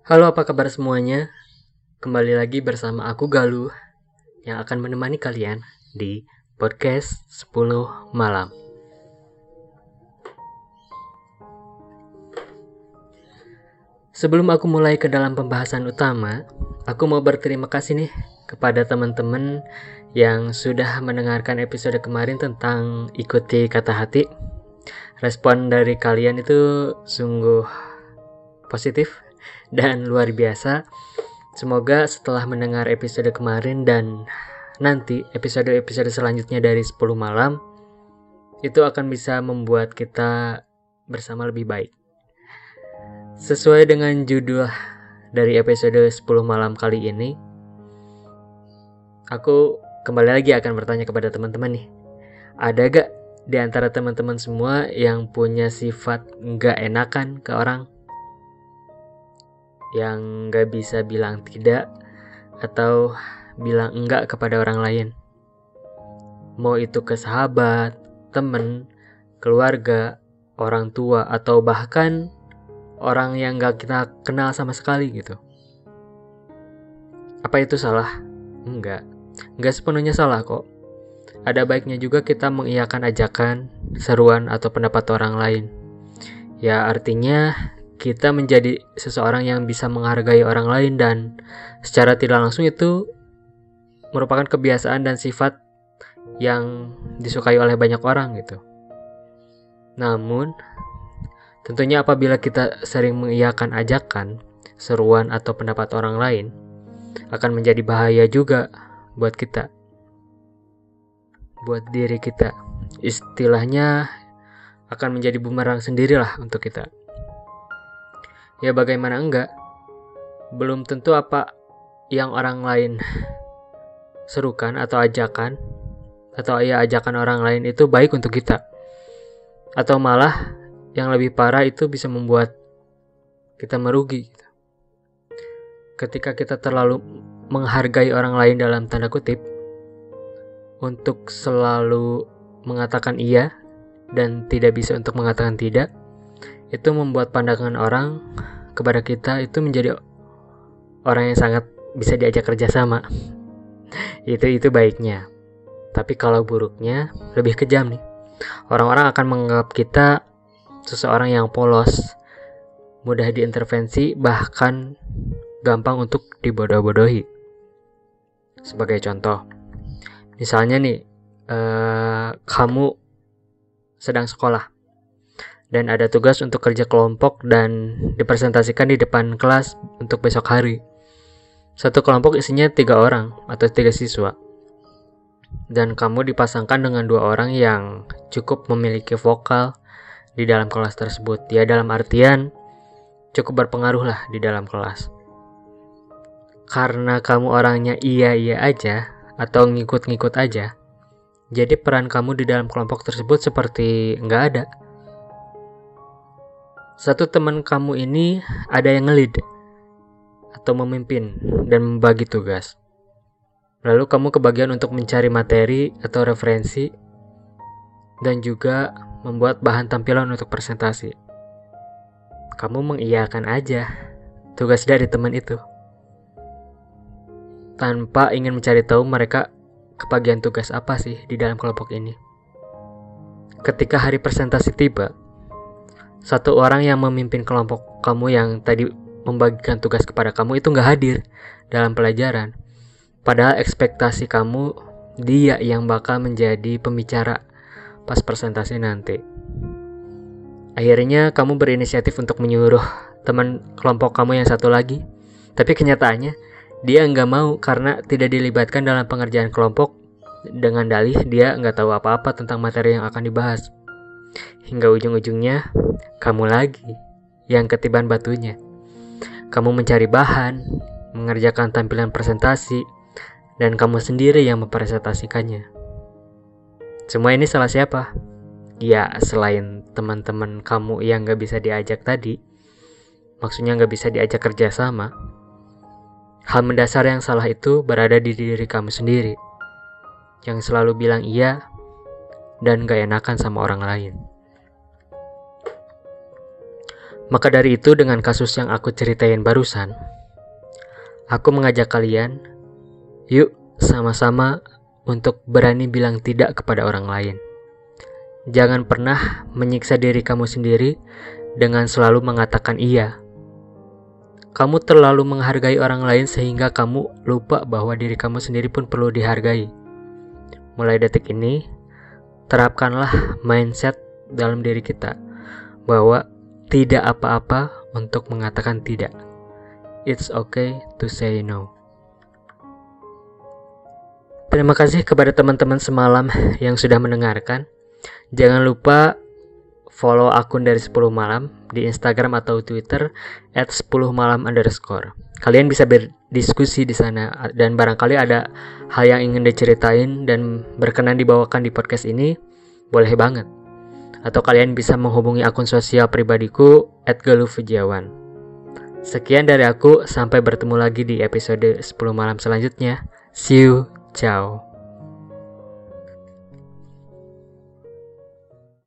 Halo apa kabar semuanya? Kembali lagi bersama aku Galuh Yang akan menemani kalian di podcast 10 malam. Sebelum aku mulai ke dalam pembahasan utama Aku mau berterima kasih nih kepada teman-teman yang sudah mendengarkan episode kemarin tentang ikuti kata hati. Respon dari kalian itu sungguh positif dan luar biasa. Semoga setelah mendengar episode kemarin dan nanti episode-episode selanjutnya dari 10 malam itu akan bisa membuat kita bersama lebih baik. Sesuai dengan judul dari episode 10 malam kali ini, aku kembali lagi akan bertanya kepada teman-teman nih. Ada gak di antara teman-teman semua yang punya sifat nggak enakan ke orang? Yang gak bisa bilang tidak atau bilang enggak kepada orang lain. Mau itu ke sahabat, temen, keluarga, orang tua, atau bahkan orang yang gak kita kenal sama sekali gitu. Apa itu salah? Enggak. Enggak sepenuhnya salah kok. Ada baiknya juga kita mengiyakan ajakan, seruan, atau pendapat orang lain. Ya artinya kita menjadi seseorang yang bisa menghargai orang lain dan secara tidak langsung itu merupakan kebiasaan dan sifat yang disukai oleh banyak orang gitu. Namun, tentunya apabila kita sering mengiyakan ajakan, seruan atau pendapat orang lain, akan menjadi bahaya juga buat kita. Buat diri kita. Istilahnya akan menjadi bumerang sendirilah untuk kita. Ya bagaimana enggak? Belum tentu apa yang orang lain serukan atau ajakan atau ya ajakan orang lain itu baik untuk kita. Atau malah yang lebih parah itu bisa membuat kita merugi. Ketika kita terlalu menghargai orang lain dalam tanda kutip untuk selalu mengatakan iya dan tidak bisa untuk mengatakan tidak, itu membuat pandangan orang kepada kita itu menjadi orang yang sangat bisa diajak kerjasama. itu itu baiknya. Tapi kalau buruknya lebih kejam nih. Orang-orang akan menganggap kita seseorang yang polos, mudah diintervensi, bahkan gampang untuk dibodoh-bodohi. Sebagai contoh, misalnya nih, eh, kamu sedang sekolah dan ada tugas untuk kerja kelompok dan dipresentasikan di depan kelas untuk besok hari. Satu kelompok isinya tiga orang atau tiga siswa. Dan kamu dipasangkan dengan dua orang yang cukup memiliki vokal di dalam kelas tersebut. Ya dalam artian cukup berpengaruh lah di dalam kelas. Karena kamu orangnya iya-iya aja atau ngikut-ngikut aja, jadi peran kamu di dalam kelompok tersebut seperti nggak ada satu teman kamu ini ada yang ngelid atau memimpin dan membagi tugas. Lalu kamu kebagian untuk mencari materi atau referensi dan juga membuat bahan tampilan untuk presentasi. Kamu mengiyakan aja tugas dari teman itu. Tanpa ingin mencari tahu mereka kebagian tugas apa sih di dalam kelompok ini. Ketika hari presentasi tiba, satu orang yang memimpin kelompok kamu yang tadi membagikan tugas kepada kamu itu nggak hadir dalam pelajaran. Padahal ekspektasi kamu dia yang bakal menjadi pembicara pas presentasi nanti. Akhirnya kamu berinisiatif untuk menyuruh teman kelompok kamu yang satu lagi. Tapi kenyataannya dia nggak mau karena tidak dilibatkan dalam pengerjaan kelompok dengan dalih dia nggak tahu apa-apa tentang materi yang akan dibahas. Hingga ujung-ujungnya, kamu lagi yang ketiban batunya. Kamu mencari bahan, mengerjakan tampilan presentasi, dan kamu sendiri yang mempresentasikannya. Semua ini salah siapa? Ya, selain teman-teman kamu yang gak bisa diajak tadi, maksudnya gak bisa diajak kerjasama, hal mendasar yang salah itu berada di diri kamu sendiri, yang selalu bilang iya dan gak enakan sama orang lain. Maka dari itu dengan kasus yang aku ceritain barusan, aku mengajak kalian, yuk sama-sama untuk berani bilang tidak kepada orang lain. Jangan pernah menyiksa diri kamu sendiri dengan selalu mengatakan iya. Kamu terlalu menghargai orang lain sehingga kamu lupa bahwa diri kamu sendiri pun perlu dihargai. Mulai detik ini, terapkanlah mindset dalam diri kita bahwa tidak apa-apa untuk mengatakan tidak. It's okay to say no. Terima kasih kepada teman-teman semalam yang sudah mendengarkan. Jangan lupa follow akun dari 10 malam di Instagram atau Twitter at 10 malam underscore. Kalian bisa berdiskusi di sana dan barangkali ada hal yang ingin diceritain dan berkenan dibawakan di podcast ini, boleh banget. Atau kalian bisa menghubungi akun sosial pribadiku Galufujiawan. Sekian dari aku, sampai bertemu lagi di episode 10 malam selanjutnya. See you! Ciao.